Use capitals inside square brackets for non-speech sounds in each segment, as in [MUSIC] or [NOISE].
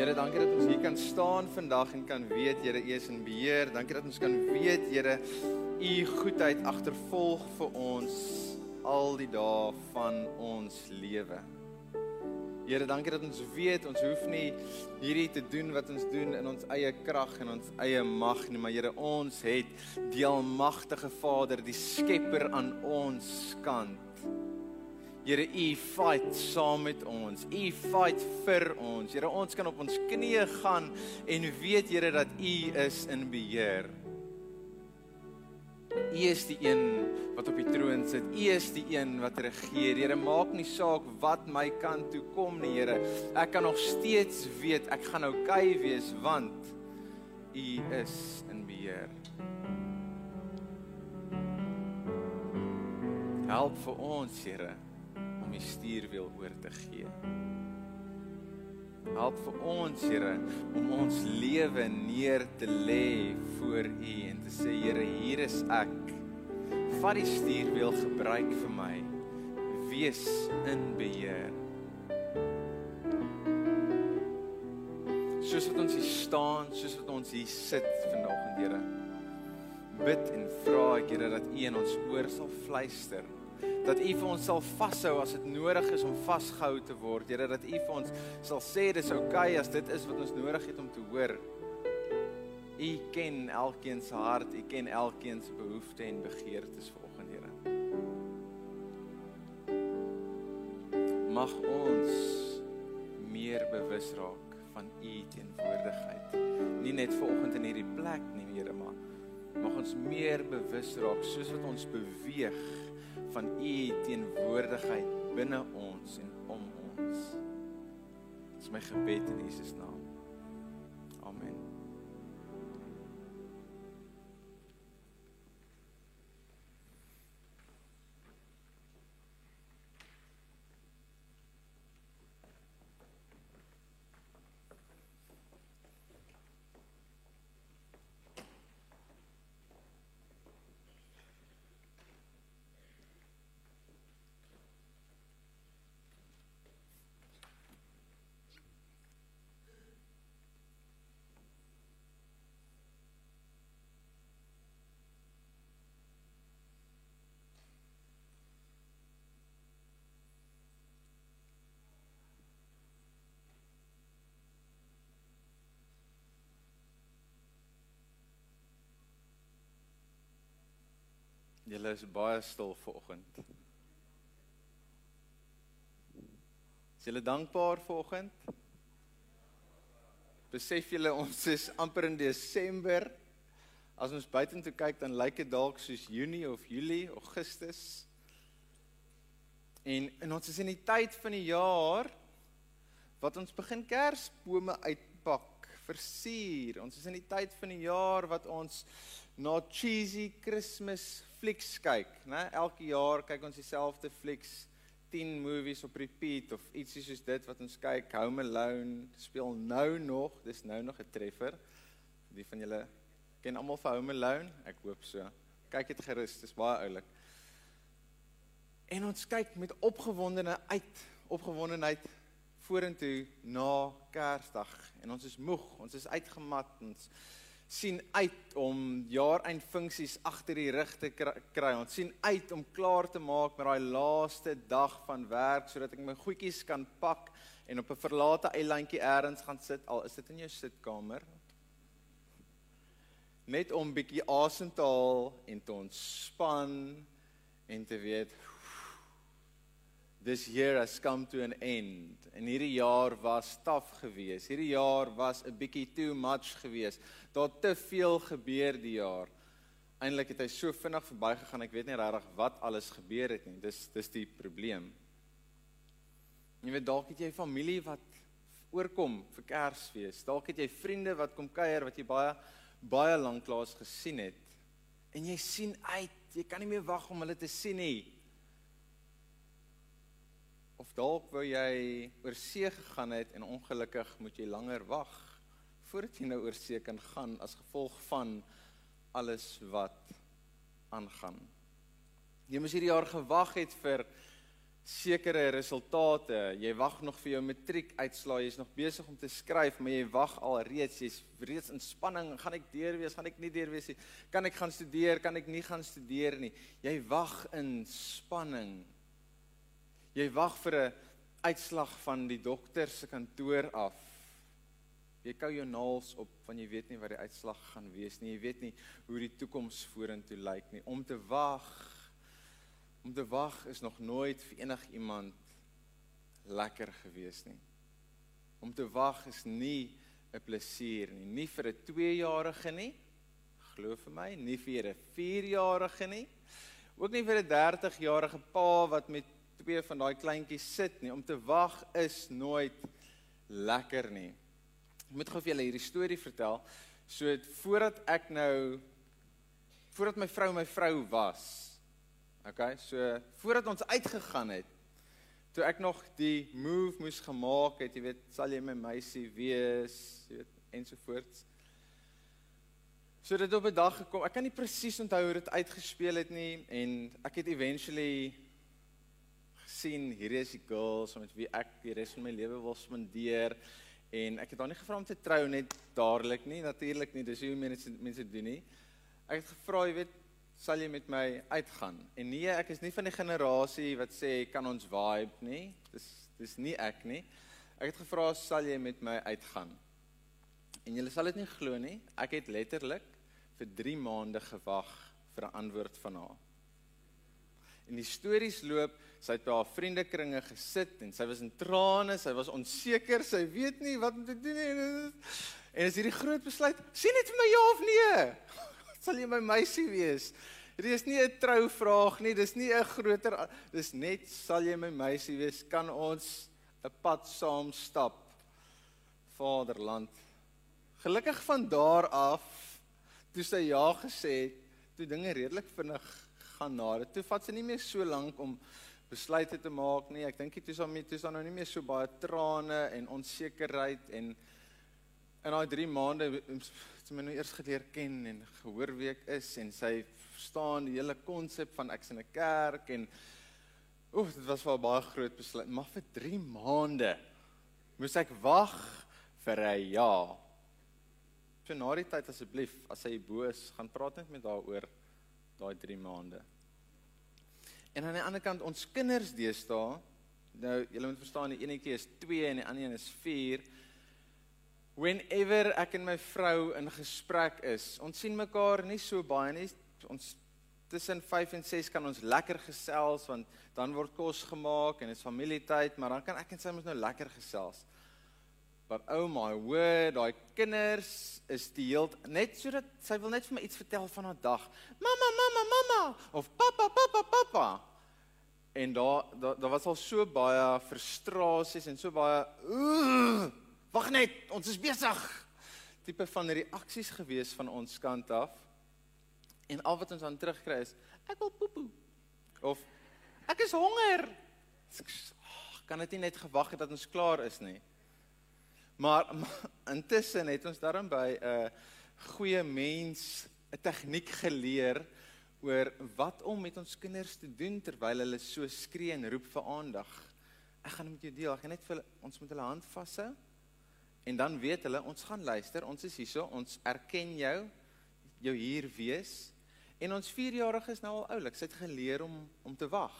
Here, dankie dat ons hier kan staan vandag en kan weet Here, U is in beheer. Dankie dat ons kan weet Here, U goedheid agtervolg vir ons al die dae van ons lewe. Here, dankie dat ons weet ons hoef nie hierdie te doen wat ons doen in ons eie krag en ons eie mag nie, maar Here, ons het die almagtige Vader, die Skepper aan ons kant. Here, U fight saam met ons. U fight vir ons. Here, ons kan op ons knieë gaan en weet Here dat U is in beheer. U is die een wat op die troon sit. U is die een wat regeer. Here, maak nie saak wat my kant toe kom nie, Here. Ek kan nog steeds weet ek gaan oukei okay wees want U is in beheer. Help vir ons, Here om die stuurwiel oor te gee. Help vir ons, Here, om ons lewe neer te lê voor U en te sê, Here, hier is ek. Vat die stuurwiel, gebruik vir my. Wees in beheer. Soos wat ons hier staan, soos wat ons hier sit vanoggend, Here, bid en vra Here, dat U in ons oor sal fluister dat U vir ons sal vashou as dit nodig is om vasgehou te word. Here dat U vir ons sal sê dis oukei okay as dit is wat ons nodig het om te hoor. U ken elkeen se hart, U ken elkeen se behoeftes en begeertes vanoggend, Here. Mag ons meer bewus raak van U teenwoordigheid. Nie net vanoggend in hierdie plek nie, Here, maar mag ons meer bewus raak soos wat ons beweeg van u teenwoordigheid binne ons en om ons. Dis my gebed in Jesus naam. Julle is baie stil vanoggend. Is julle dankbaar vanoggend? Besef julle ons is amper in Desember. As ons buitentoe kyk dan lyk dit dalk soos Junie of Julie, Augustus. En en ons is in die tyd van die jaar wat ons begin Kersbome uitpak, versier. Ons is in die tyd van die jaar wat ons na cheesy Kersfees flieks kyk, né? Elke jaar kyk ons dieselfde flieks, 10 movies op repeat of ietsie soos dit wat ons kyk. Home Alone speel nou nog, dis nou nog 'n treffer. Die van julle ken almal van Home Alone? Ek hoop so. Kyk dit gerus, dis baie oulik. En ons kyk met opgewondene uit, opgewondenheid vorentoe na Kersdag en ons is moeg, ons is uitgemat, ons sien uit om jaareind funksies agter die rug te kry. Ons sien uit om klaar te maak met daai laaste dag van werk sodat ek my goedjies kan pak en op 'n verlate eilandjie elders gaan sit al is dit in jou sitkamer. Net om bietjie asem te haal en te ontspan en te weet this year has come to an end. En hierdie jaar was taaf geweest. Hierdie jaar was 'n bietjie too much geweest. Daar te veel gebeur die jaar. Eindelik het hy so vinnig verbygegaan. Ek weet nie regtig wat alles gebeur het nie. Dis dis die probleem. Jy weet dalk het jy familie wat oorkom vir Kersfees. Dalk het jy vriende wat kom kuier wat jy baie baie lank laas gesien het. En jy sien uit. Jy kan nie meer wag om hulle te sien nie. Of dalk wou jy oor see gegaan het en ongelukkig moet jy langer wag voordat jy nou oor see kan gaan as gevolg van alles wat aangaan. Jy moes hierdie jaar gewag het vir sekere resultate. Jy wag nog vir jou matriekuitslae, jy's nog besig om te skryf, maar jy wag al reeds, jy's reeds in spanning, gaan ek deur wees, gaan ek nie deur wees nie? Kan ek gaan studeer, kan ek nie gaan studeer nie? Jy wag in spanning. Jy wag vir 'n uitslag van die dokter se kantoor af. Jy kou jou naels op want jy weet nie wat die uitslag gaan wees nie. Jy weet nie hoe die toekoms vorentoe lyk nie. Om te wag Om te wag is nog nooit vir enigiemand lekker gewees nie. Om te wag is nie 'n plesier nie, nie vir 'n 2-jarige nie. Glo vir my, nie vir 'n 4-jarige nie. Ook nie vir 'n 30-jarige pa wat met twee van daai kleintjies sit nie. Om te wag is nooit lekker nie. Ek moet gou vir julle hierdie storie vertel. So voordat ek nou voordat my vrou my vrou was, Okay, so voordat ons uitgegaan het, toe ek nog die move moes gemaak het, jy weet, sal jy my meisie wees, jy weet, ensovoorts. So dit op 'n dag gekom. Ek kan nie presies onthou hoe dit uitgespeel het nie en ek het eventually gesien hier is die girl so met wie ek die res van my lewe wil spandeer en ek het haar nie gevra om te trou net dadelik nie, natuurlik nie, dis hoe mense mense doen nie. Ek het gevra, jy weet, sal jy met my uitgaan? En nee, ek is nie van die generasie wat sê kan ons vibe nie. Dis dis nie ek nie. Ek het gevra sal jy met my uitgaan? En julle sal dit nie glo nie. Ek het letterlik vir 3 maande gewag vir 'n antwoord van haar. En die stories loop, sy het by haar vriendekringe gesit en sy was in trane, sy was onseker, sy weet nie wat om te doen nie. En is hierdie groot besluit, sien net vir my ja of nee [LAUGHS] sal jy my meisie wees? Dit is nie 'n trouvraag nie, dis nie 'n groter dis net sal jy my meisie wees? Kan ons 'n pad saam stap? Vaderland. Gelukkig van daar af toe sy ja gesê het, toe dinge redelik vinnig gaan nader. Toe vat sy nie meer so lank om besluite te maak nie. Ek dink dit is al met dis dan nou nie meer so baie trane en onsekerheid en in daai 3 maande sy my nou eers geleer ken en gehoor wie ek is en sy verstaan die hele konsep van ek's in 'n kerk en oef dit was wel baie groot besluit maar vir 3 maande moes ek wag vir 'n ja. So na die tyd asseblief as hy boos gaan praat net met daaroor daai 3 maande. En aan die ander kant ons kinders deesdae nou julle moet verstaan die enetjie is 2 en die ander een is 4 whenever ek en my vrou in gesprek is, ons sien mekaar nie so baie nie. Ons tussen 5 en 6 kan ons lekker gesels want dan word kos gemaak en dit is familietyd, maar dan kan ek en sy mos nou lekker gesels. But oh my word, daai kinders is die heel net sodat sy wil net vir my iets vertel van haar dag. Mamma, mamma, mamma of pappa, pappa, pappa. En daar daar da was al so baie frustrasies en so baie Wag net, ons is besig. Tipe van reaksies gewees van ons kant af. En al wat ons dan terugkry is, ek wil poepoe. Of ek is honger. Ag, kan dit nie net gewag het dat ons klaar is nie. Maar, [LAUGHS] maar intussen het ons daarin by 'n uh, goeie mens 'n tegniek geleer oor wat om met ons kinders te doen terwyl hulle so skree en roep vir aandag. Ek gaan met jou deel. Ek gaan net vir ons met hulle hand vashou. En dan weet hulle ons gaan luister, ons is hierso, ons erken jou, jou hier wees. En ons 4-jarige is nou al oulik. Sy het geleer om om te wag.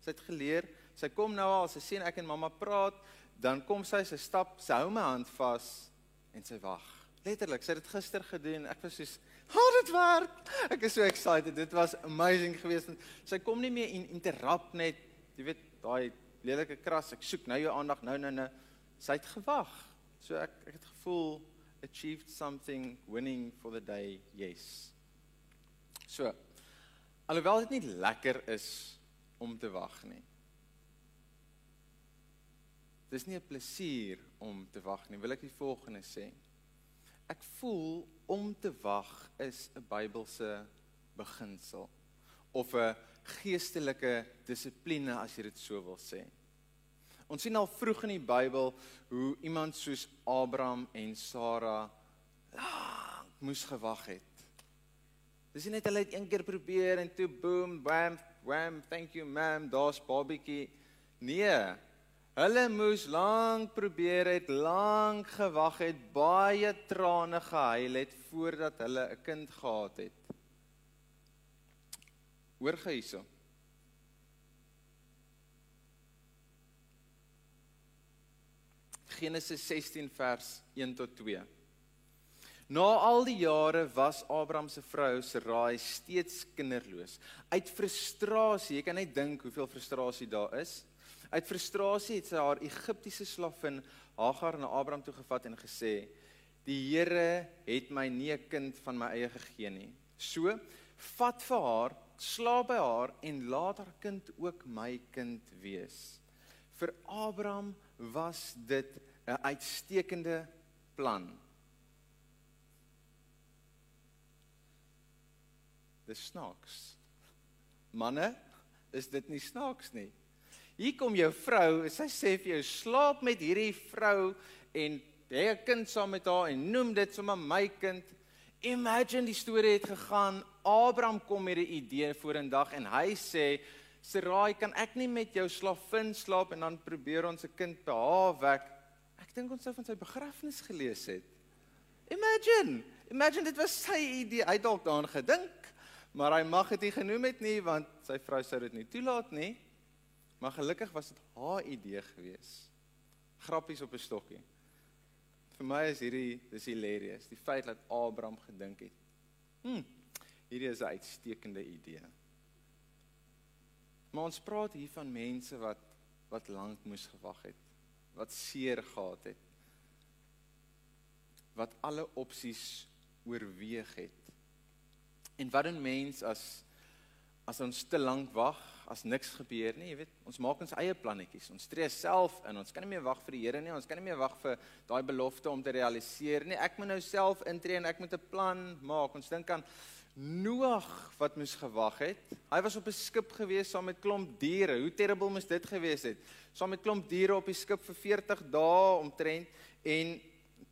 Sy het geleer, sy kom nou al, sy sien ek en mamma praat, dan kom sy, sy stap, sy hou my hand vas en sy wag. Letterlik, sy het dit gister gedoen. Ek was soos, "Ha, oh, dit werk." Ek is so excited. Dit was amazing geweest. Sy kom nie meer en interrupt net, jy weet, daai lelike kras, ek soek nou jou aandag, nou nou nou. Sy het gewag. So ek ek het gevoel achieved something winning for the day. Yes. So alhoewel dit nie lekker is om te wag nie. Dis nie 'n plesier om te wag nie. Wil ek die volgende sê? Ek voel om te wag is 'n Bybelse beginsel of 'n geestelike dissipline as jy dit so wil sê. Ons sien al vroeg in die Bybel hoe iemand soos Abraham en Sara lank moes gewag het. Dis nie net hulle het een keer probeer en toe boom, bam, wham, thank you ma'am, daar's babietjie. Nee. Hulle moes lank probeer het, lank gewag het, baie trane gehuil het voordat hulle 'n kind gehad het. Hoor gou hierso. Genesis 16 vers 1 tot 2. Na al die jare was Abraham se vrou Sarai steeds kinderloos. Uit frustrasie, jy kan net dink hoeveel frustrasie daar is. Uit frustrasie het sy haar Egiptiese slavin Hagar na Abraham toe gevat en gesê: "Die Here het my nie 'n kind van my eie gegee nie. So, vat vir haar, slaap by haar en laat haar kind ook my kind wees." Vir Abraham was dit 'n uitstekende plan. Dis snaaks. Manne, is dit nie snaaks nie? Hier kom jou vrou, sy sê vir jou slaap met hierdie vrou en hê 'n kind saam met haar en noem dit sommer my kind. Imagine die storie het gegaan. Abraham kom met 'n idee vorendag en hy sê Sarai, kan ek nie met jou slavin slaap en dan probeer ons 'n kind by haar wek? Ek dink ons sou van sy begrafnis gelees het. Imagine, imagine dit was sy idee. Hy dalk daaraan gedink, maar hy mag dit nie genoem het nie want sy vrou sou dit nie toelaat nie. Maar gelukkig was dit haar idee gewees. Grappies op 'n stokkie. Vir my is hierdie dis hilarious, die feit dat Abraham gedink het. Hm, hierdie is 'n uitstekende idee. Maar ons praat hier van mense wat wat lank moes gewag het, wat seer gehad het. Wat alle opsies oorweeg het. En wat 'n mens as as ons te lank wag, as niks gebeur nie, jy weet, ons maak ons eie plannetjies. Ons tree self in. Ons kan nie meer wag vir die Here nie. Ons kan nie meer wag vir daai belofte om te realiseer nie. Ek moet nou self intree en ek moet 'n plan maak. Ons dink aan Noag wat moes gewag het. Hy was op 'n skip gewees saam met klomp diere. Hoe terrible moes dit gewees het? Saam met klomp diere op die skip vir 40 dae omtrent en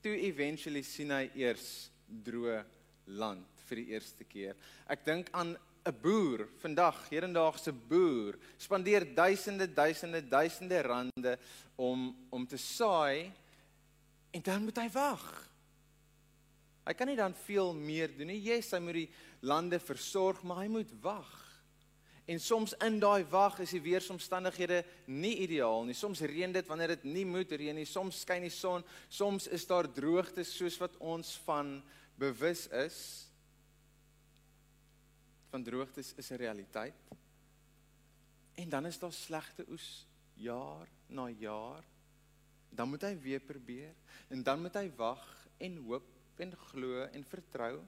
toe eventually sien hy eers droë land vir die eerste keer. Ek dink aan 'n boer vandag, hedendaagse boer, spandeer duisende, duisende, duisende rande om om te saai en dan moet hy wag. Hy kan nie dan veel meer doen nie. Yes, hy moet die lande versorg, maar hy moet wag. En soms in daai wag is die weeromstandighede nie ideaal nie. Soms reën dit wanneer dit nie moet reën nie. Soms skyn die son. Soms is daar droogte soos wat ons van bewus is. Van droogtes is 'n realiteit. En dan is daar slegte oes jaar na jaar. Dan moet hy weer probeer en dan moet hy wag en hoop en glo en vertrou.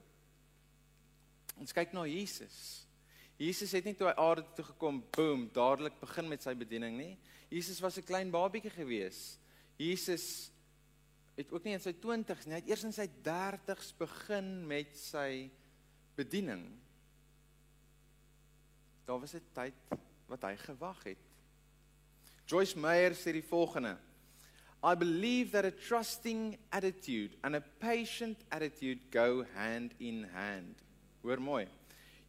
Ons kyk na Jesus. Jesus het nie toe hy aarde toe gekom, boom, dadelik begin met sy bediening nie. Jesus was 'n klein babietjie gewees. Jesus het ook nie in sy 20's nie, hy het eers in sy 30's begin met sy bediening. Daar was 'n tyd wat hy gewag het. Joyce Meyer sê die volgende: I believe that a trusting attitude and a patient attitude go hand in hand. Hoor mooi.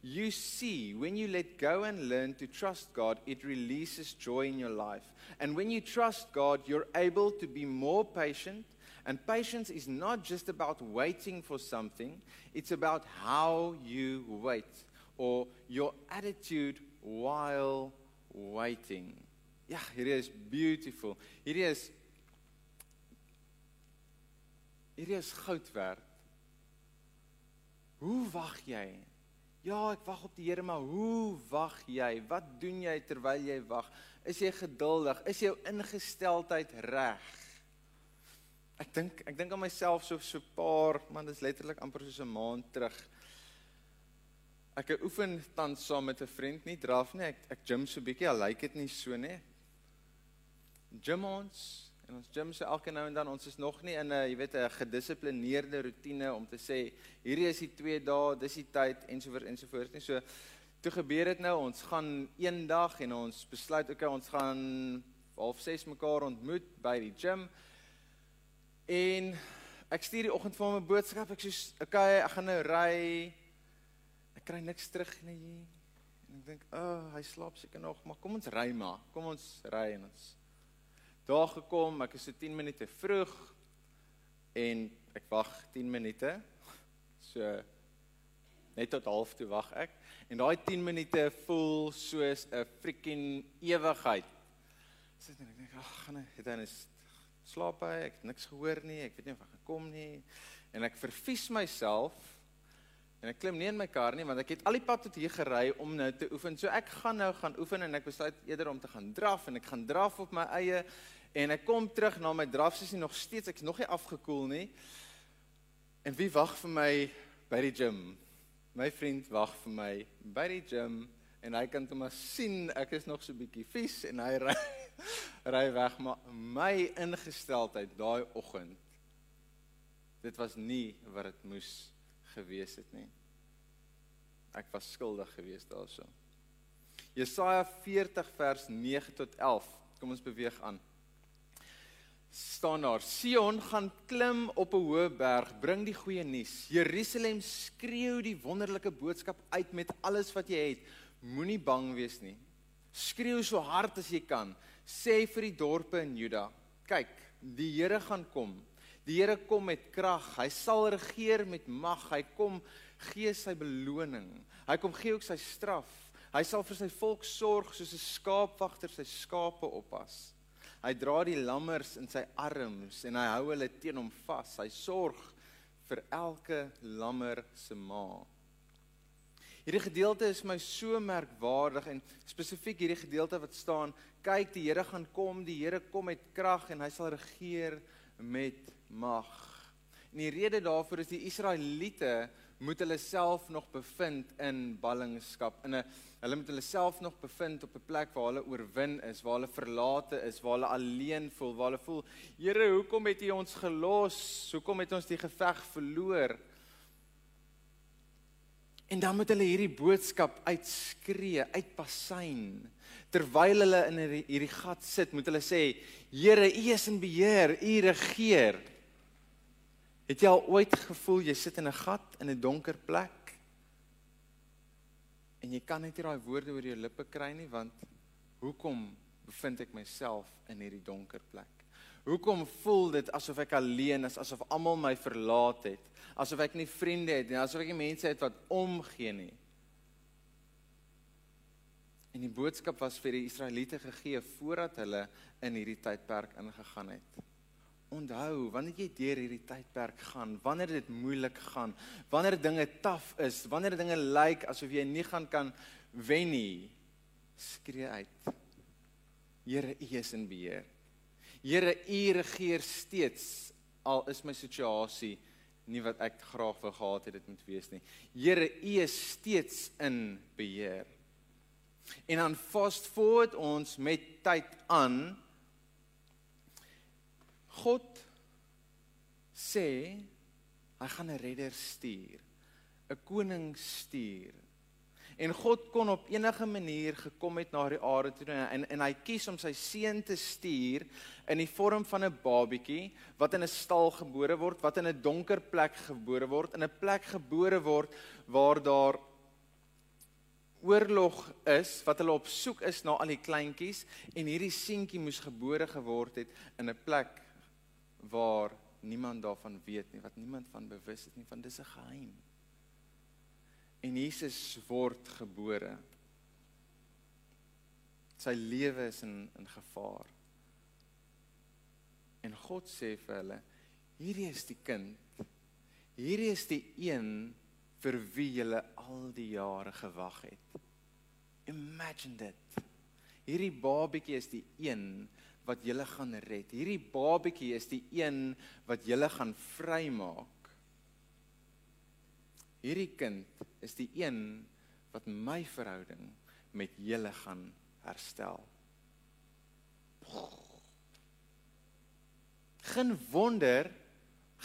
You see, when you let go and learn to trust God, it releases joy in your life. And when you trust God, you're able to be more patient. And patience is not just about waiting for something, it's about how you wait or your attitude while waiting. Ja, hierdie is beautiful. Hierdie is hierdie is goud werd. Hoe wag jy? Ja, ek wag op die Here, maar hoe wag jy? Wat doen jy terwyl jy wag? Is jy geduldig? Is jou ingesteldheid reg? Ek dink ek dink aan myself so so paar, man, dis letterlik amper soos 'n maand terug. Ek oefen tans saam met 'n vriend, nie draf nie. Ek ek gym so bietjie, al lyk dit nie so nie. Gym ons En ons gym sê elke nou en dan ons is nog nie in 'n jy weet 'n gedissiplineerde rotine om te sê hierdie is die 2 dae, dis die tyd ensovoorts ensovoorts nie. So toe gebeur dit nou, ons gaan een dag en ons besluit okay, ons gaan half 6 mekaar ontmoet by die gym. En ek stuur die oggend vir hom 'n boodskap. Ek sê okay, ek gaan nou ry. Ek kry niks terug nie. En ek dink, "Ag, oh, hy slaap seker nog, maar kom ons ry maar. Kom ons ry en ons daar gekom. Ek is so 10 minute vroeg en ek wag 10 minute. So net tot half toe wag ek en daai 10 minute voel soos 'n freaking ewigheid. Sit en ek dink, "Ag, gaan hy dan is slaap hy, ek het niks gehoor nie, ek weet nie of hy gekom nie." En ek verfies myself en ek klim nie in my kar nie want ek het al die pad tot hier gery om nou te oefen. So ek gaan nou gaan oefen en ek besluit eerder om te gaan draf en ek gaan draf op my eie en ek kom terug na my drafsessie nog steeds ek's nog nie afgekoel nie. En wie wag vir my by die gym? My vriend wag vir my by die gym en hy kan toe maar sien ek is nog so bietjie vies en hy [LAUGHS] ry ry weg maar my ingesteldheid daai oggend dit was nie wat dit moes gewees het nie. Ek was skuldig geweest daarso. Jesaja 40 vers 9 tot 11 kom ons beweeg aan. Staan daar Sion gaan klim op 'n hoë berg bring die goeie nuus. Jerusalem skreeu die wonderlike boodskap uit met alles wat jy het. Moenie bang wees nie. Skreeu so hard as jy kan. Sê vir die dorpe in Juda kyk die Here gaan kom die Here kom met krag. Hy sal regeer met mag. Hy kom gee sy beloning. Hy kom gee ook sy straf. Hy sal vir sy volk sorg soos 'n skaapwagter sy skape oppas. Hy dra die lammers in sy arms en hy hou hulle teen hom vas. Hy sorg vir elke lammer se ma. Hierdie gedeelte is my so merkwaardig en spesifiek hierdie gedeelte wat staan: "Kyk, die Here gaan kom, die Here kom met krag en hy sal regeer met mag." En die rede daarvoor is die Israeliete moet hulle self nog bevind in ballingskap in 'n hulle moet hulle self nog bevind op 'n plek waar hulle oorwin is, waar hulle verlate is, waar hulle alleen voel, waar hulle voel, Here, hoekom het U ons gelos? Hoekom het ons die geveg verloor? En dan moet hulle hierdie boodskap uitskree, uitpasyn. Terwyl hulle in hierdie gat sit, moet hulle sê, Here, U is in beheer, U regeer. Het jy al ooit gevoel jy sit in 'n gat in 'n donker plek? En jy kan net nie daai woorde oor jou lippe kry nie want hoekom bevind ek myself in hierdie donker plek? Hoekom voel dit asof ek alleen is, asof almal my verlaat het, asof ek nie vriende het nie, asof ek nie mense het wat omgee nie? En die boodskap was vir die Israeliete gegee voordat hulle in hierdie tydperk ingegaan het. Onthou, wanneer jy deur hierdie tydperk gaan, wanneer dit moeilik gaan, wanneer dinge taaf is, wanneer dinge lyk asof jy nie gaan kan wen nie, skree uit. Here, U is in beheer. Here, U regeer steeds al is my situasie nie wat ek graag wou gehad het dit moet wees nie. Here, U is steeds in beheer. En dan fast forward ons met tyd aan God sê hy gaan 'n redder stuur, 'n koning stuur. En God kon op enige manier gekom het na die aarde toe en en hy kies om sy seun te stuur in die vorm van 'n babietjie wat in 'n stal gebore word, wat in 'n donker plek gebore word, in 'n plek gebore word waar daar oorlog is, wat hulle op soek is na al die kleintjies en hierdie seentjie moes gebore geword het in 'n plek waar niemand daarvan weet nie, wat niemand van bewus is nie, van dis 'n geheim. En Jesus word gebore. Sy lewe is in in gevaar. En God sê vir hulle, hierdie is die kind. Hierdie is die een vir wie julle al die jare gewag het. Imagine dit. Hierdie babatjie is die een wat julle gaan red. Hierdie babatjie is die een wat julle gaan vrymaak. Hierdie kind is die een wat my verhouding met julle gaan herstel. Geen wonder,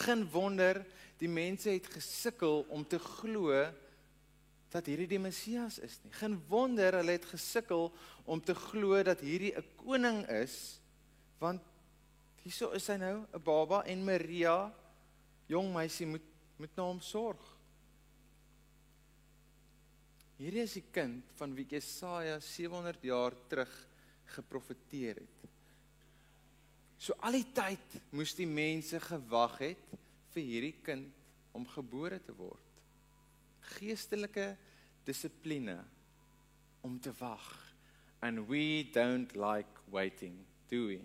geen wonder die mense het gesukkel om te glo dat hierdie die Messias is nie. Geen wonder hulle het gesukkel om te glo dat hierdie 'n koning is want hieso is hy nou 'n baba en Maria jong meisie moet moet na hom sorg. Hierdie is die kind van wie Jesaja 700 jaar terug geprofeteer het. So al die tyd moes die mense gewag het vir hierdie kind om gebore te word. Geestelike dissipline om te wag. And we don't like waiting, do we?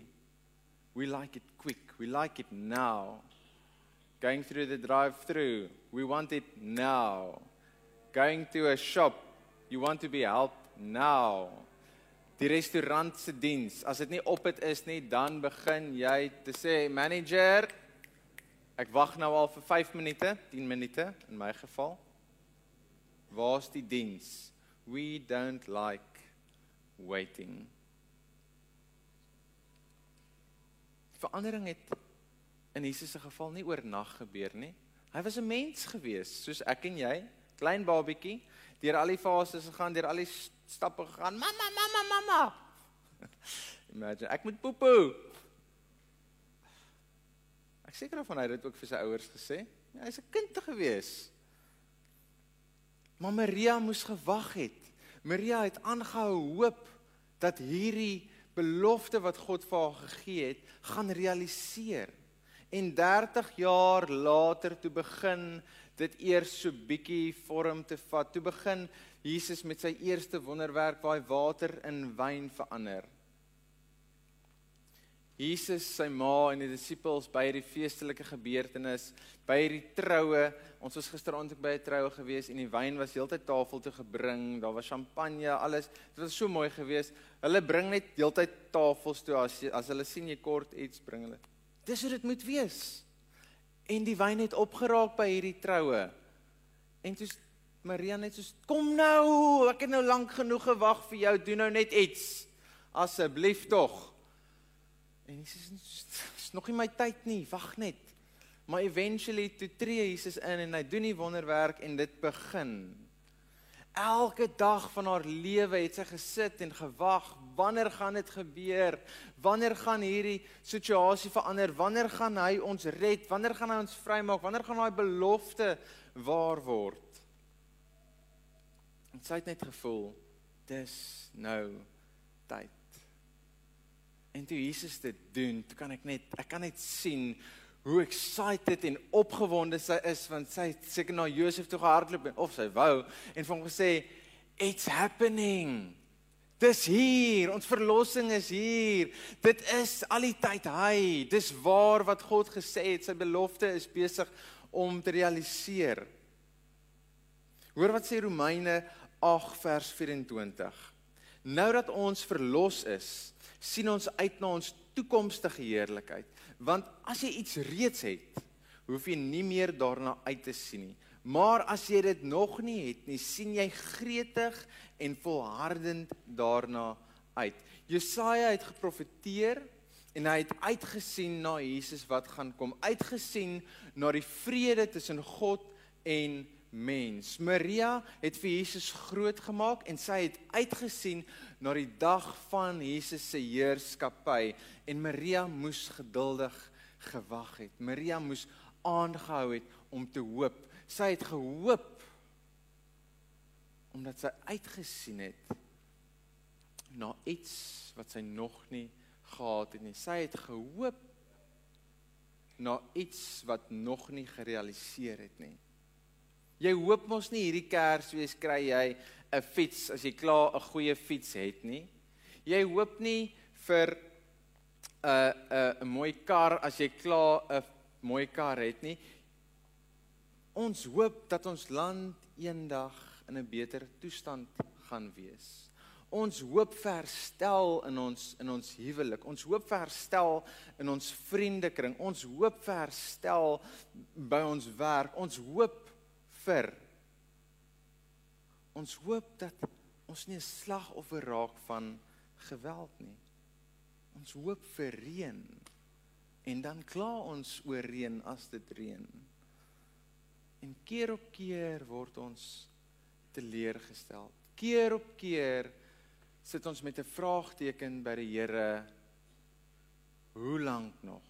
We like it quick. We like it now. Going through the drive-through, we want it now. Going to a shop, you want to be helped now. Die restaurant se diens, as dit nie op dit is nie, dan begin jy te sê, "Manager, ek wag nou al vir 5 minute, 10 minute in my geval. Waar's die diens? We don't like waiting." Verandering het in Jesus se geval nie oornag gebeur nie. Hy was 'n mens gewees soos ek en jy, klein babietjie, deur al die fases gegaan, deur al die stappe gegaan. Mamma, mamma, mamma. [LAUGHS] Imagine, ek moet poepoe. Ek seker of hy dit ook vir sy ouers gesê. Ja, hy's 'n kind te gewees. Maar Maria moes gewag het. Maria het aangehou hoop dat hierdie belofte wat God vir haar gegee het, gaan realiseer. En 30 jaar later toe begin dit eers so bietjie vorm te vat. Toe begin Jesus met sy eerste wonderwerk waar hy water in wyn verander. Jesus, sy ma en die disippels by hierdie feestelike gebeurtenis, by hierdie troue. Ons was gisteraand ook by 'n troue gewees en die wyn was heeltyd tafel toe gebring. Daar was champagne, alles. Dit was so mooi geweest. Hulle bring net heeltyd tafels toe as as hulle sien jy kort iets bring hulle. Dis hoe dit moet wees. En die wyn het opgeraak by hierdie troue. En toe Maria net so kom nou, ek het nou lank genoeg gewag vir jou, doen nou net iets. Asseblief tog. En Jesus is nog nie my tyd nie, wag net. Maar eventually toe tree Jesus in en hy doen die wonderwerk en dit begin. Elke dag van haar lewe het sy gesit en gewag, wanneer gaan dit gebeur? Wanneer gaan hierdie situasie verander? Wanneer gaan hy ons red? Wanneer gaan hy ons vrymaak? Wanneer gaan daai belofte waar word? En sy het net gevoel dis nou tyd. En toe Jesus dit doen, toe kan ek net ek kan net sien hoe excited en opgewonde sy is want sy het seker na Josef toe gehardloop of sy wou en vir hom gesê it's happening. Dis hier, ons verlossing is hier. Dit is al die tyd hy. Dis waar wat God gesê het, sy belofte is besig om te realiseer. Hoor wat sê Romeine 8 vers 24. Nou dat ons verlos is, sien ons uit na ons toekomstige heerlikheid. Want as jy iets reeds het, hoef jy nie meer daarna uit te sien nie. Maar as jy dit nog nie het nie, sien jy gretig en volhardend daarna uit. Jesaja het geprofeteer en hy het uitgesien na Jesus wat gaan kom, uitgesien na die vrede tussen God en mens. Maria het vir Jesus groot gemaak en sy het uitgesien na die dag van Jesus se heerskappy en Maria moes geduldig gewag het. Maria moes aangehou het om te hoop. Sy het gehoop omdat sy uitgesien het na iets wat sy nog nie gehad het nie. Sy het gehoop na iets wat nog nie gerealiseer het nie. Jy hoop mos nie hierdie Kersfees kry jy 'n fiets as jy klaar 'n goeie fiets het nie. Jy hoop nie vir 'n 'n 'n mooi kar as jy klaar 'n mooi kar het nie. Ons hoop dat ons land eendag in 'n beter toestand gaan wees. Ons hoop vir herstel in ons in ons huwelik. Ons hoop vir herstel in ons vriendekring. Ons hoop vir herstel by ons werk. Ons hoop vir ons hoop dat ons nie 'n slagoffer raak van geweld nie. Ons hoop vir reën en dan kla ons oor reën as dit reën. En keer op keer word ons teleurgestel. Keer op keer sit ons met 'n vraagteken by die Here. Hoe lank nog?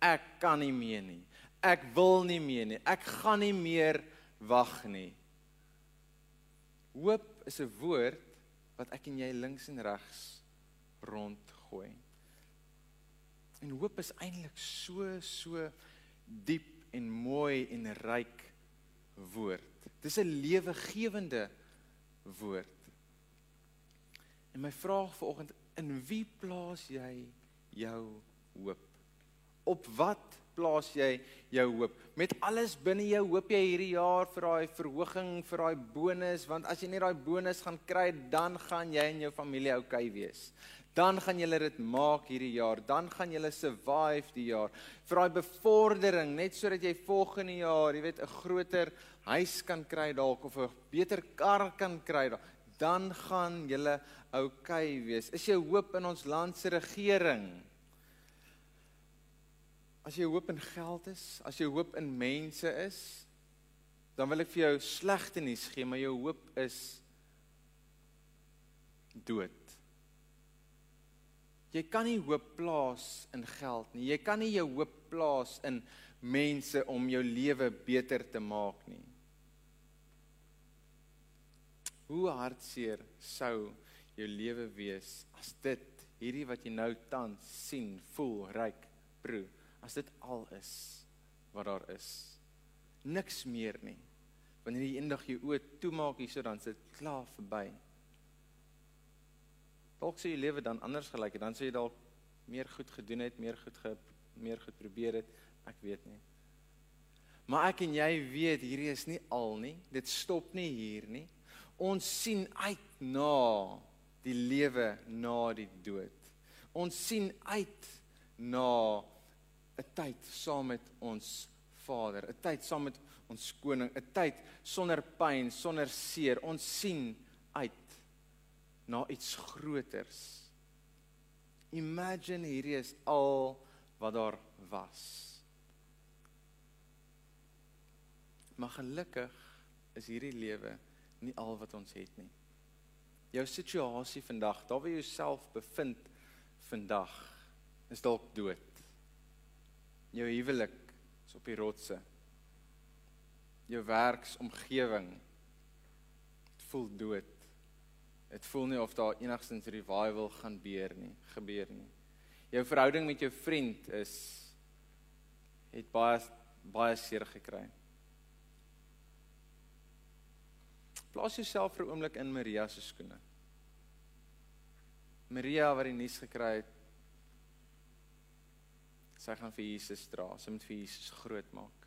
Ek kan nie meer nie ek wil nie meer nie. Ek gaan nie meer wag nie. Hoop is 'n woord wat ek en jy links en regs rondgooi. En hoop is eintlik so so diep en mooi en ryk woord. Dis 'n lewegewende woord. En my vraag vanoggend, in wie plaas jy jou hoop? Op wat plaas jy jou hoop? Met alles binne jou hoop jy hierdie jaar vir daai verhoging, vir daai bonus, want as jy nie daai bonus gaan kry, dan gaan jy en jou familie oukei wees. Dan gaan julle dit maak hierdie jaar, dan gaan julle survive die jaar. Vir daai bevordering, net sodat jy volgende jaar, jy weet, 'n groter huis kan kry dalk of 'n beter kar kan kry dalk dan gaan julle oukei wees. Is jou hoop in ons land se regering? As jy hoop in geld is, as jy hoop in mense is, dan wil ek vir jou slegte nuus gee, maar jou hoop is dood. Jy kan nie hoop plaas in geld nie. Jy kan nie jou hoop plaas in mense om jou lewe beter te maak nie. Hoe hartseer sou jou lewe wees as dit hierdie wat jy nou tans sien, voel, ruik, proe as dit al is wat daar is. Niks meer nie. Wanneer jy eendag jou oë toemaak hierso dan sit klaar verby. Dalk sou jou lewe dan anders gelyk het, dan sou jy dalk meer goed gedoen het, meer goed ge meer goed probeer het, ek weet nie. Maar ek en jy weet hierdie is nie al nie. Dit stop nie hier nie. Ons sien uit na die lewe na die dood. Ons sien uit na 'n tyd saam met ons Vader, 'n tyd saam met ons koning, 'n tyd sonder pyn, sonder seer. Ons sien uit na iets groters. Imagine hierdie is al wat daar was. Maar gelukkig is hierdie lewe nie al wat ons het nie. Jou situasie vandag, daar waar jy jouself bevind vandag, is dalk dood jou huwelik is op die rotse. Jou werksomgewing voel dood. Dit voel nie of daar enigstens revival gaan beer nie, gebeur nie. Jou verhouding met jou vriend is het baie baie seer gekry. Plaas jouself vir 'n oomblik in Maria se skoene. Maria wat die nuus gekry het Sy gaan vir Jesus dra. Sy moet vir Jesus groot maak.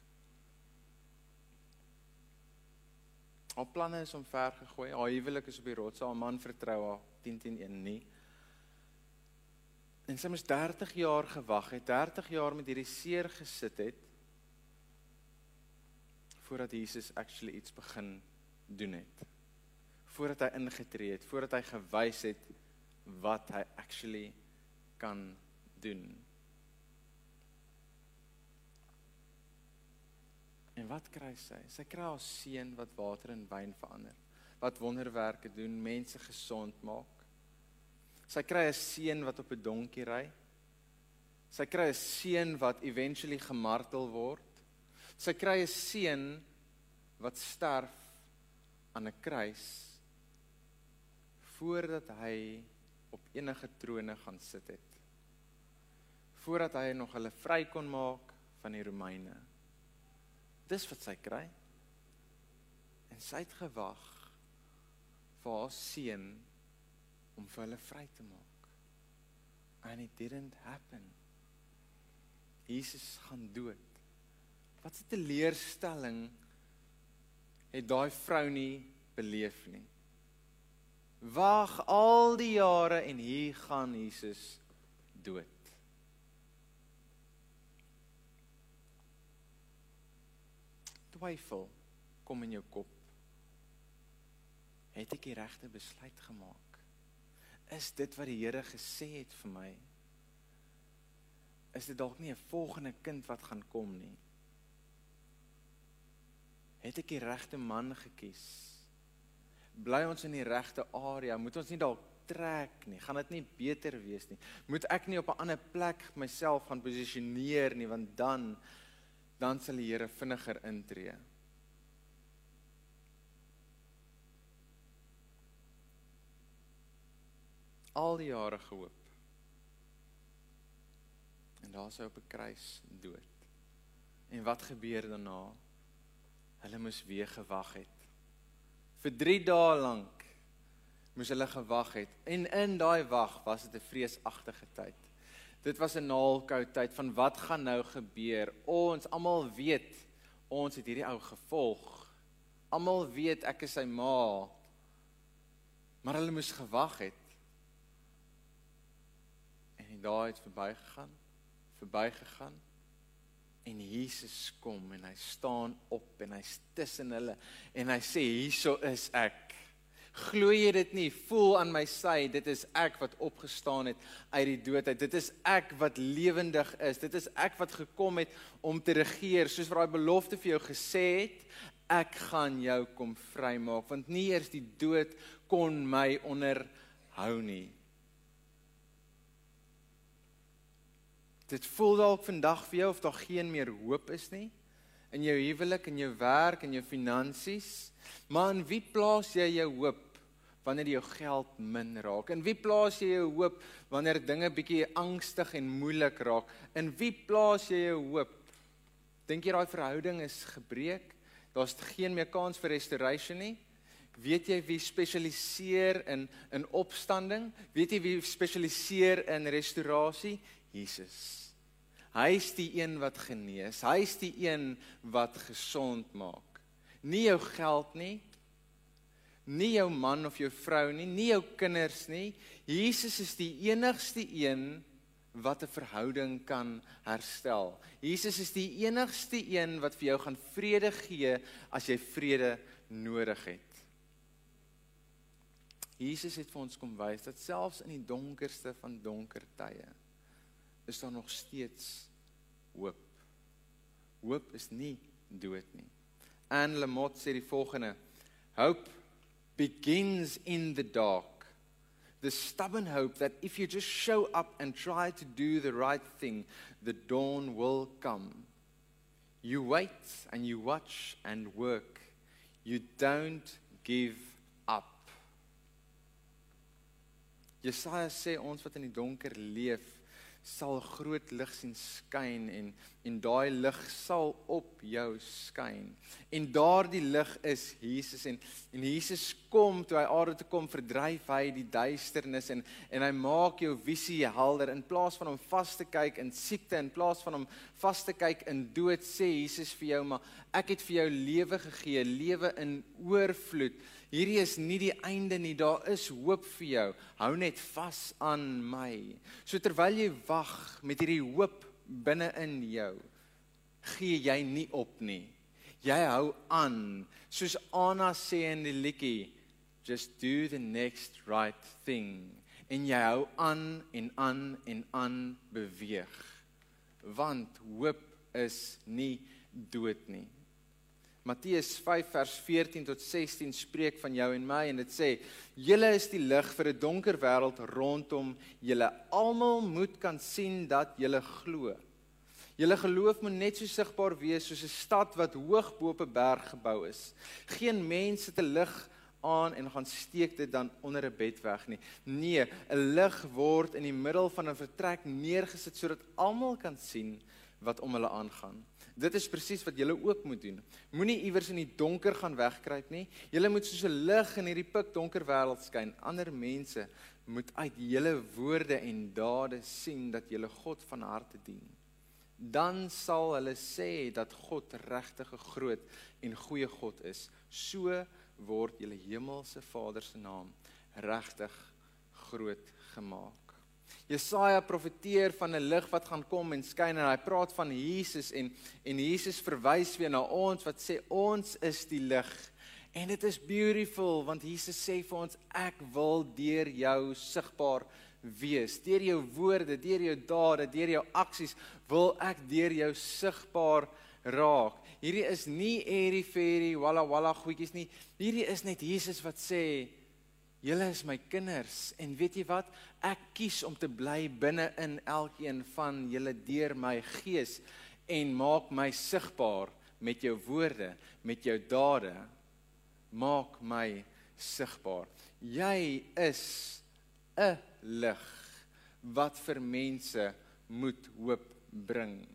Haar planne is om ver gegooi. Haar huwelik is op die rots. Haar man vertrou haar 10-10-1 nie. En sy moes 30 jaar gewag het, 30 jaar met hierdie seer gesit het voordat Jesus actually iets begin doen het. Voordat hy ingetree het, voordat hy gewys het wat hy actually kan doen. En wat kry sy? Sy kry haar seun wat water in wyn verander. Wat wonderwerke doen, mense gesond maak. Sy kry 'n seun wat op 'n donkie ry. Sy kry 'n seun wat eventually gemartel word. Sy kry 'n seun wat sterf aan 'n kruis voordat hy op enige trone gaan sit het. Voordat hy nog hulle vry kon maak van die Romeine. Dis wat sy kry. En sy het gewag vir haar seun om vir hulle vry te maak. And it didn't happen. Jesus gaan dood. Wat 'n teleurstelling het daai vrou nie beleef nie. Wag al die jare en hier gaan Jesus dood. Twyfel kom in jou kop. Het ek die regte besluit gemaak? Is dit wat die Here gesê het vir my? Is dit dalk nie 'n volgende kind wat gaan kom nie? Het ek die regte man gekies? Bly ons in die regte area? Moet ons nie dalk trek nie? Gaan dit nie beter wees nie? Moet ek nie op 'n ander plek myself gaan posisioneer nie want dan dan sal die Here vinniger intree. Al die jare gehoop. En daar sou op 'n kruis dood. En wat gebeur daarna? Hulle moes weer gewag het. Vir 3 dae lank moes hulle gewag het en in daai wag was dit 'n vreesagtige tyd. Dit was 'n naalkoue tyd van wat gaan nou gebeur? Ons almal weet ons het hierdie ou gevolg. Almal weet ek is sy ma. Maar hulle moes gewag het. En die dae het verbygegaan, verbygegaan. En Jesus kom en hy staan op en hy's tussen hulle en hy sê hierso is ek. Glo jy dit nie? Voel aan my sy, dit is ek wat opgestaan het uit die dood uit. Dit is ek wat lewendig is. Dit is ek wat gekom het om te regeer, soos wat daai belofte vir jou gesê het, ek gaan jou kom vrymaak, want nie eers die dood kon my onderhou nie. Dit voel dalk vandag vir jou of daar geen meer hoop is nie in jou huwelik en jou werk en jou finansies. Maar in wie plaas jy jou hoop wanneer jou geld min raak? In wie plaas jy jou hoop wanneer dinge bietjie angstig en moeilik raak? In wie plaas jy jou hoop? Dink jy daai verhouding is gebreek? Daar's geen meer kans vir restoration nie? Weet jy wie spesialiseer in in opstanding? Weet jy wie spesialiseer in restaurasie? Jesus. Hy is die een wat genees. Hy is die een wat gesond maak. Nie jou geld nie. Nie jou man of jou vrou nie, nie jou kinders nie. Jesus is die enigste een wat 'n verhouding kan herstel. Jesus is die enigste een wat vir jou gaan vrede gee as jy vrede nodig het. Jesus het vir ons kom wys dat selfs in die donkerste van donker tye is daar nog steeds hoop. Hoop is nie dood nie. Anne Lamott sê die volgende: Hope begins in the dark. The stubborn hope that if you just show up and try to do the right thing, the dawn will come. You wait and you watch and work. You don't give up. Jesaja sê ons wat in die donker leef, sal groot lig sien skyn en en daai lig sal op jou skyn. En daardie lig is Jesus en en Jesus kom toe hy aarde toe kom verdryf hy die duisternis en en hy maak jou visie helder in plaas van om vas te kyk in siekte in plaas van om vas te kyk in dood sê Jesus vir jou maar ek het vir jou lewe gegee, lewe in oorvloed. Hierdie is nie die einde nie, daar is hoop vir jou. Hou net vas aan my. So terwyl jy wag met hierdie hoop binne in jou, gee jy nie op nie. Jy hou aan. Soos Anna sê in die liedjie, just do the next right thing. En jy hou aan en aan en aan beweeg. Want hoop is nie dood nie. Matteus 5 vers 14 tot 16 spreek van jou en my en dit sê: "Julle is die lig vir 'n donker wêreld rondom julle. Almal moet kan sien dat julle glo. Julle geloof moet net so sigbaar wees soos 'n stad wat hoog bo op 'n berg gebou is. Geen mens sit 'n lig aan en gaan steek dit dan onder 'n bed weg nie. Nee, 'n lig word in die middel van 'n vertrek neergesit sodat almal kan sien wat om hulle aangaan." Dit is presies wat julle ook moet doen. Moenie iewers in die donker gaan wegkruip nie. Julle moet soos 'n lig in hierdie pikdonker wêreld skyn. Ander mense moet uit julle woorde en dade sien dat julle God van harte dien. Dan sal hulle sê dat God regtig 'n groot en goeie God is. So word julle hemelse Vader se naam regtig groot gemaak. Jesaja profeteer van 'n lig wat gaan kom en skyn en hy praat van Jesus en en Jesus verwys weer na ons wat sê ons is die lig. En dit is beautiful want Jesus sê vir ons ek wil deur jou sigbaar wees. Deur jou woorde, deur jou dade, deur jou aksies wil ek deur jou sigbaar raak. Hierdie is nie airy fairy walla walla goedjies nie. Hierdie is net Jesus wat sê Julle is my kinders en weet jy wat? Ek kies om te bly binne in elkeen van julle deur my gees en maak my sigbaar met jou woorde, met jou dade. Maak my sigbaar. Jy is 'n lig wat vir mense moet hoop bring.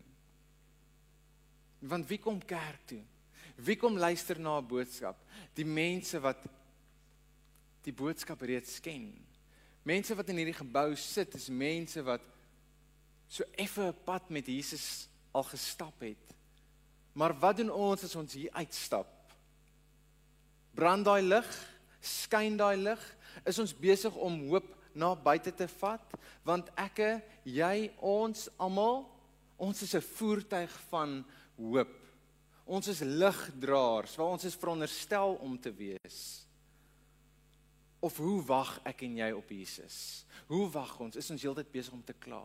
Want wie kom kerk toe? Wie kom luister na 'n boodskap? Die mense wat die boodskap reeds ken. Mense wat in hierdie gebou sit, is mense wat so effe 'n pad met Jesus al gestap het. Maar wat doen ons as ons hier uitstap? Brand daai lig, skyn daai lig, is ons besig om hoop na buite te vat, want ekke, jy, ons almal, ons is 'n voertuig van hoop. Ons is ligdraers, waar ons is veronderstel om te wees. Of hoe wag ek en jy op Jesus? Hoe wag ons? Is ons heeltyd besig om te kla?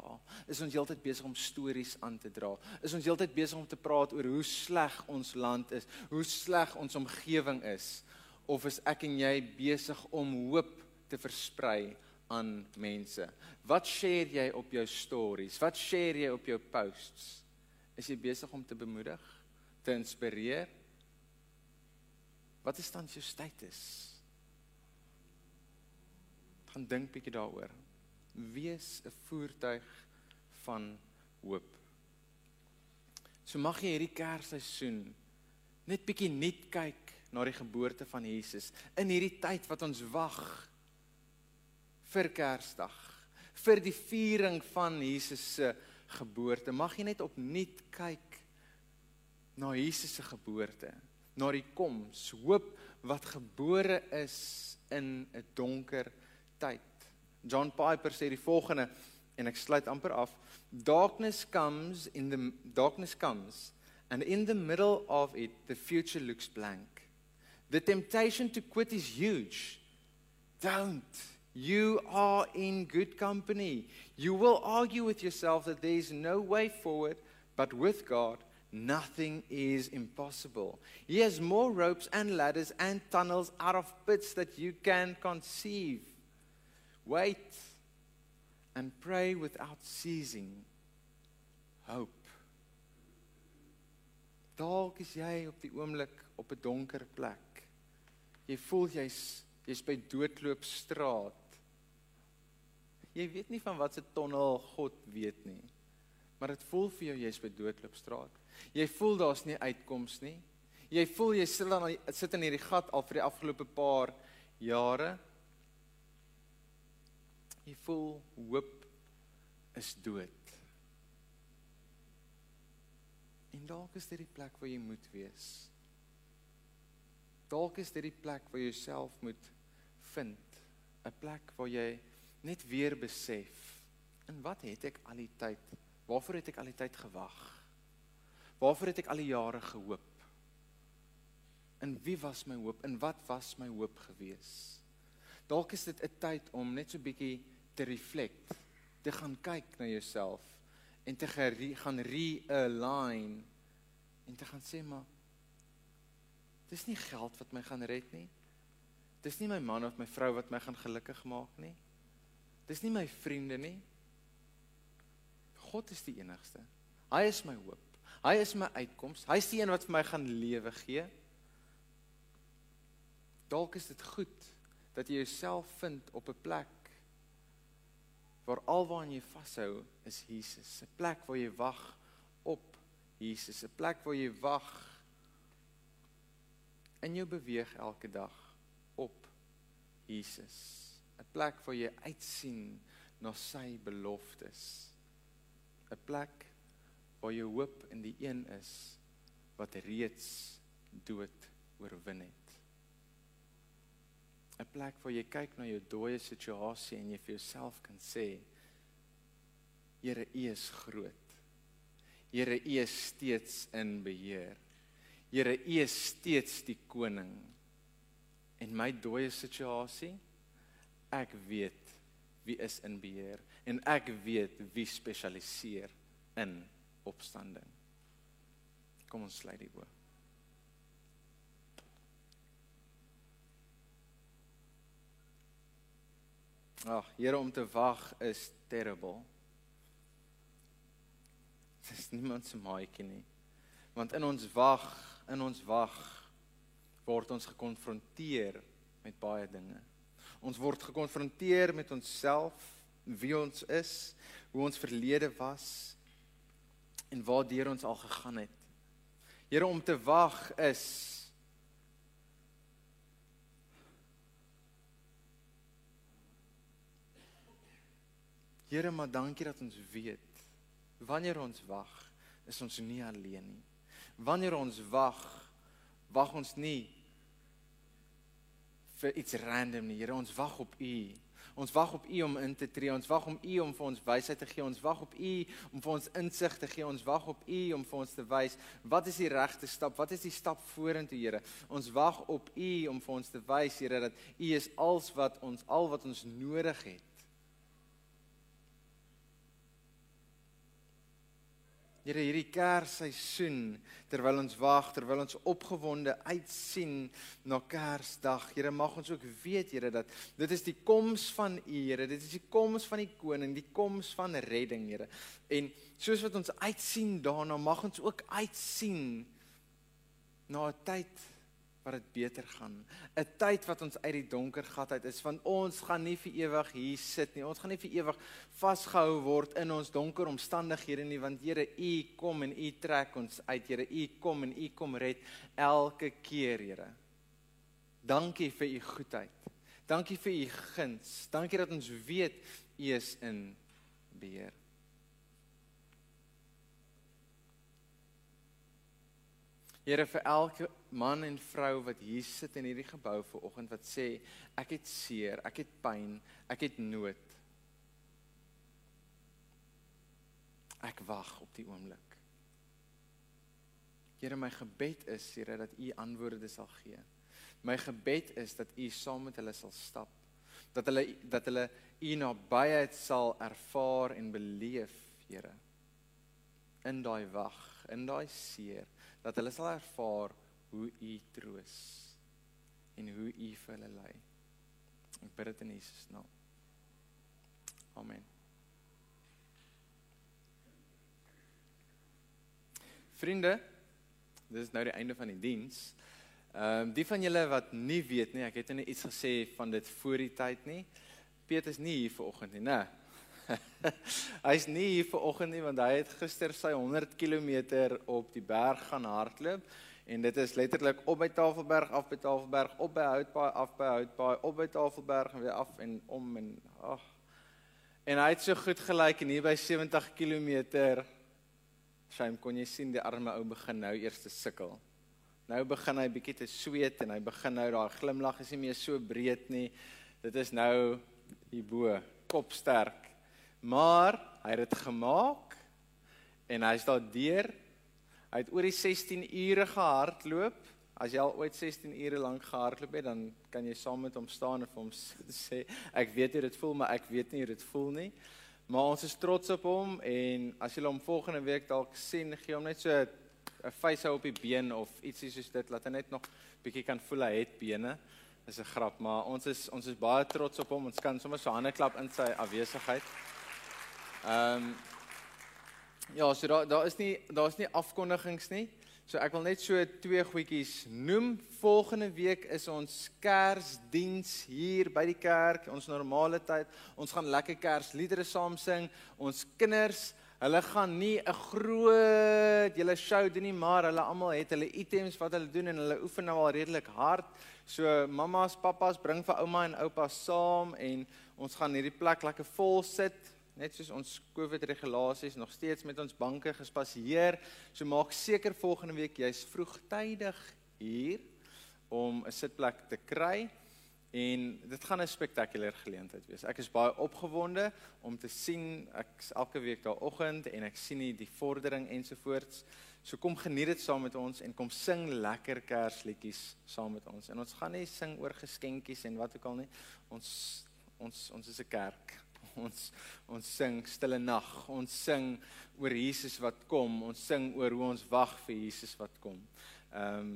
Is ons heeltyd besig om stories aan te dra? Is ons heeltyd besig om te praat oor hoe sleg ons land is, hoe sleg ons omgewing is? Of is ek en jy besig om hoop te versprei aan mense? Wat share jy op jou stories? Wat share jy op jou posts? Is jy besig om te bemoedig, te inspireer? Wat is dan jou status? Gaan dink bietjie daaroor. Wees 'n voertuig van hoop. So mag jy hierdie Kersseisoen net bietjie nuut kyk na die geboorte van Jesus in hierdie tyd wat ons wag vir Kersdag, vir die viering van Jesus se geboorte. Mag jy net opnuut kyk na Jesus se geboorte, na die koms, hoop wat gebore is in 'n donker tyd. John Piper sê die volgende en ek sluit amper af. Darkness comes in the darkness comes and in the middle of it the future looks blank. The temptation to quit is huge. Don't. You are in good company. You will argue with yourself that there is no way forward, but with God, nothing is impossible. He has more ropes and ladders and tunnels out of pits that you can conceive. Wait and pray without ceasing. Hope. Dalk is jy op die oomblik op 'n donker plek. Jy voel jy's jy's by doodloopstraat. Jy weet nie van wat se tonnel God weet nie. Maar dit voel vir jou jy's by doodloopstraat. Jy voel daar's nie uitkoms nie. Jy voel jy sit dan sit in hierdie gat al vir die afgelope paar jare. Jy voel hoop is dood. En dalk is dit die plek waar jy moet wees. Dalk is dit die plek waar jy jouself moet vind, 'n plek waar jy net weer besef, in wat het ek al die tyd? Waarvoor het ek al die tyd gewag? Waarvoor het ek al die jare gehoop? In wie was my hoop? In wat was my hoop gewees? Dalk is dit 'n tyd om net so bietjie te reflect, te gaan kyk na jouself en te gaan realign en te gaan sê maar dis nie geld wat my gaan red nie. Dis nie my man of my vrou wat my gaan gelukkig maak nie. Dis nie my vriende nie. God is die enigste. Hy is my hoop. Hy is my uitkoms. Hy is die een wat vir my gaan lewe gee. Dalk is dit goed dat jy jouself vind op 'n plek waar alwaar jy vashou is Jesus, 'n plek waar jy wag op Jesus, 'n plek waar jy wag en jy beweeg elke dag op Jesus, 'n plek waar jy uitsien na sy beloftes. 'n Plek waar jou hoop in die een is wat reeds dood oorwin het. 'n plek waar jy kyk na jou dooie situasie en jy vir jouself kan sê Here U is groot. Here U is steeds in beheer. Here U is steeds die koning. En my dooie situasie ek weet wie is in beheer en ek weet wie spesialiseer in opstanding. Kom ons sluit die oë. Ag, Here om te wag is terrible. Dit is niemand se maatjie nie. Want in ons wag, in ons wag word ons gekonfronteer met baie dinge. Ons word gekonfronteer met onsself, wie ons is, hoe ons verlede was en waartoe ons al gegaan het. Here om te wag is Here, maar dankie dat ons weet wanneer ons wag, is ons nie alleen nie. Wanneer ons wag, wag ons nie vir iets random nie. Here, ons wag op U. Ons wag op U om in te tree. Ons wag om U om vir ons wysheid te gee. Ons wag op U om vir ons insig te gee. Ons wag op U om vir ons te wys wat is die regte stap? Wat is die stap vorentoe, Here? Ons wag op U om vir ons te wys, Here, dat U is alles wat ons al wat ons nodig het. Here hierdie Kersseisoen terwyl ons wag, terwyl ons opgewonde uitsien na Kersdag. Here mag ons ook weet Here dat dit is die koms van U Here, dit is die koms van die koning, die koms van redding Here. En soos wat ons uitsien daarna, mag ons ook uitsien na 'n tyd wat dit beter gaan. 'n Tyd wat ons uit die donker gat uit is, want ons gaan nie vir ewig hier sit nie. Ons gaan nie vir ewig vasgehou word in ons donker omstandighede nie, want Here, U kom en U trek ons uit. Here, U kom en U kom red elke keer, Here. Dankie vir U goedheid. Dankie vir U guns. Dankie dat ons weet U is in beheer. Here vir elke man en vrou wat hier sit in hierdie gebou ver oggend wat sê ek het seer, ek het pyn, ek het nood. Ek wag op die oomblik. Here my gebed is Here dat U antwoorde sal gee. My gebed is dat U saam met hulle sal stap. Dat hulle dat hulle U nabyheid sal ervaar en beleef, Here. In daai wag, in daai seer dat hulle sal ervaar hoe u troos en hoe u vir hulle lei. Ek bid dit in Jesus naam. Amen. Vriende, dis nou die einde van die diens. Ehm um, die van julle wat nie weet nie, ek het net iets gesê van dit voor die tyd nie. Piet is nie hier vanoggend nie, né? [LAUGHS] Hy's nie hier vanoggend nie want hy het gister sy 100 km op die berg gaan hardloop en dit is letterlik op by Tafelberg af by Tafelberg op by Houtpaai af by Houtpaai op by Tafelberg en weer af en om en ag en hy het so goed gelyk en hier by 70 km Shame kon jy sien die arme ou begin nou eers te sukkel. Nou begin hy bietjie te sweet en hy begin nou daai glimlag is nie meer so breed nie. Dit is nou hierbo kopsterk. Maar hy het dit gemaak en hy's daar deur. Hy het oor die 16 ure gehardloop. As jy al ooit 16 ure lank gehardloop het, dan kan jy saam met hom staan en vir hom [LAUGHS] sê ek weet hoe dit voel, maar ek weet nie hoe dit voel nie. Maar ons is trots op hom en as jy hom volgende week dalk sien, gee hom net so 'n face op die been of ietsie soos dit laat hy net nog bietjie kan voel hy het bene. Dis 'n grap, maar ons is ons is baie trots op hom. Ons kan sommer so hande klap in sy afwesigheid. Ehm um, ja, so daar daar is nie daar's nie afkondigings nie. So ek wil net so twee goedjies noem. Volgende week is ons Kersdiens hier by die kerk, ons normale tyd. Ons gaan lekker Kersliedere saam sing. Ons kinders, hulle gaan nie 'n groot julle show doen nie, maar hulle almal het hulle items wat hulle doen en hulle oefen nou al redelik hard. So mamas, pappas, bring vir ouma en oupa saam en ons gaan hierdie plek lekker vol sit net soos ons COVID regulasies nog steeds met ons banke gespasieer. So maak seker volgende week jy's vroegtydig hier om 'n sitplek te kry en dit gaan 'n spektakulêre geleentheid wees. Ek is baie opgewonde om te sien ek's elke week daardie en ek sien die vordering ensovoorts. So kom geniet dit saam met ons en kom sing lekker Kersliedjies saam met ons. En ons gaan nie sing oor geskenkies en wat ook al nie. Ons ons ons is 'n kerk ons ons sing stille nag. Ons sing oor Jesus wat kom. Ons sing oor hoe ons wag vir Jesus wat kom. Ehm um,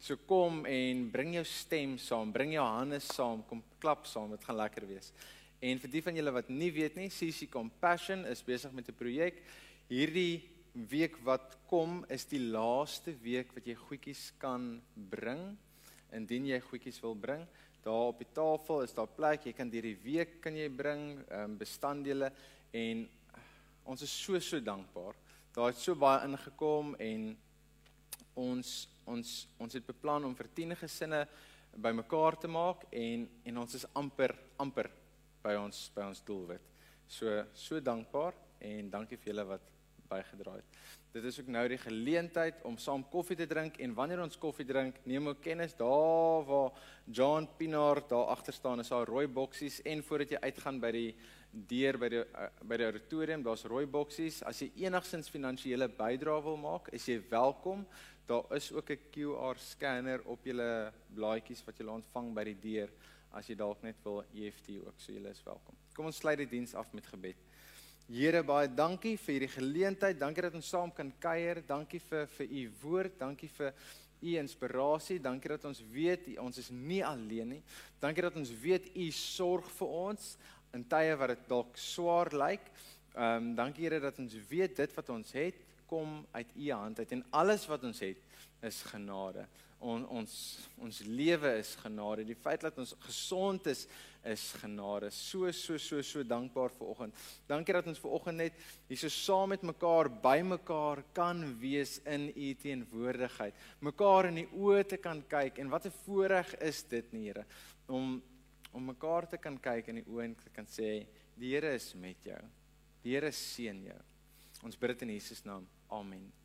so kom en bring jou stem saam, bring jou hande saam, kom klap saam, dit gaan lekker wees. En vir die van julle wat nie weet nie, CC Compassion is besig met 'n projek. Hierdie week wat kom is die laaste week wat jy goedjies kan bring indien jy goedjies wil bring. Daar op die tafel is daar plek. Jy kan deur die week kan jy bring um, bestanddele en ons is so so dankbaar. Daar het so baie ingekom en ons ons ons het beplan om vir 10 gesinne bymekaar te maak en en ons is amper amper by ons by ons doelwit. So so dankbaar en dankie vir julle wat bygedra het. Dit is ook nou die geleentheid om saam koffie te drink en wanneer ons koffie drink, neem ook kennis daar waar John Pinaar daar agter staan, is daar rooi boksies en voordat jy uitgaan by die deur by die uh, by die auditorium, daar's rooi boksies. As jy enigsins finansiële bydrae wil maak, is jy welkom. Daar is ook 'n QR scanner op julle blaadjies wat julle ontvang by die deur as jy dalk net wil EFT ook, so julle is welkom. Kom ons sluit die diens af met gebed. Here baie dankie vir hierdie geleentheid. Dankie dat ons saam kan kuier. Dankie vir vir u woord. Dankie vir u inspirasie. Dankie dat ons weet ons is nie alleen nie. Dankie dat ons weet u sorg vir ons in tye wat dit dalk swaar lyk. Ehm um, dankie Here dat ons weet dit wat ons het kom uit u hand uit en alles wat ons het is genade on, ons ons lewe is genade. Die feit dat ons gesond is is genade. So so so so dankbaar vir oggend. Dankie dat ons ver oggend net hier so saam met mekaar bymekaar kan wees in u teenwoordigheid. Mekaar in die oë te kan kyk en wat 'n voorreg is dit, Here, om om mekaar te kan kyk in die oë en te kan sê die Here is met jou. Die Here seën jou. Ons bid dit in Jesus naam. Amen.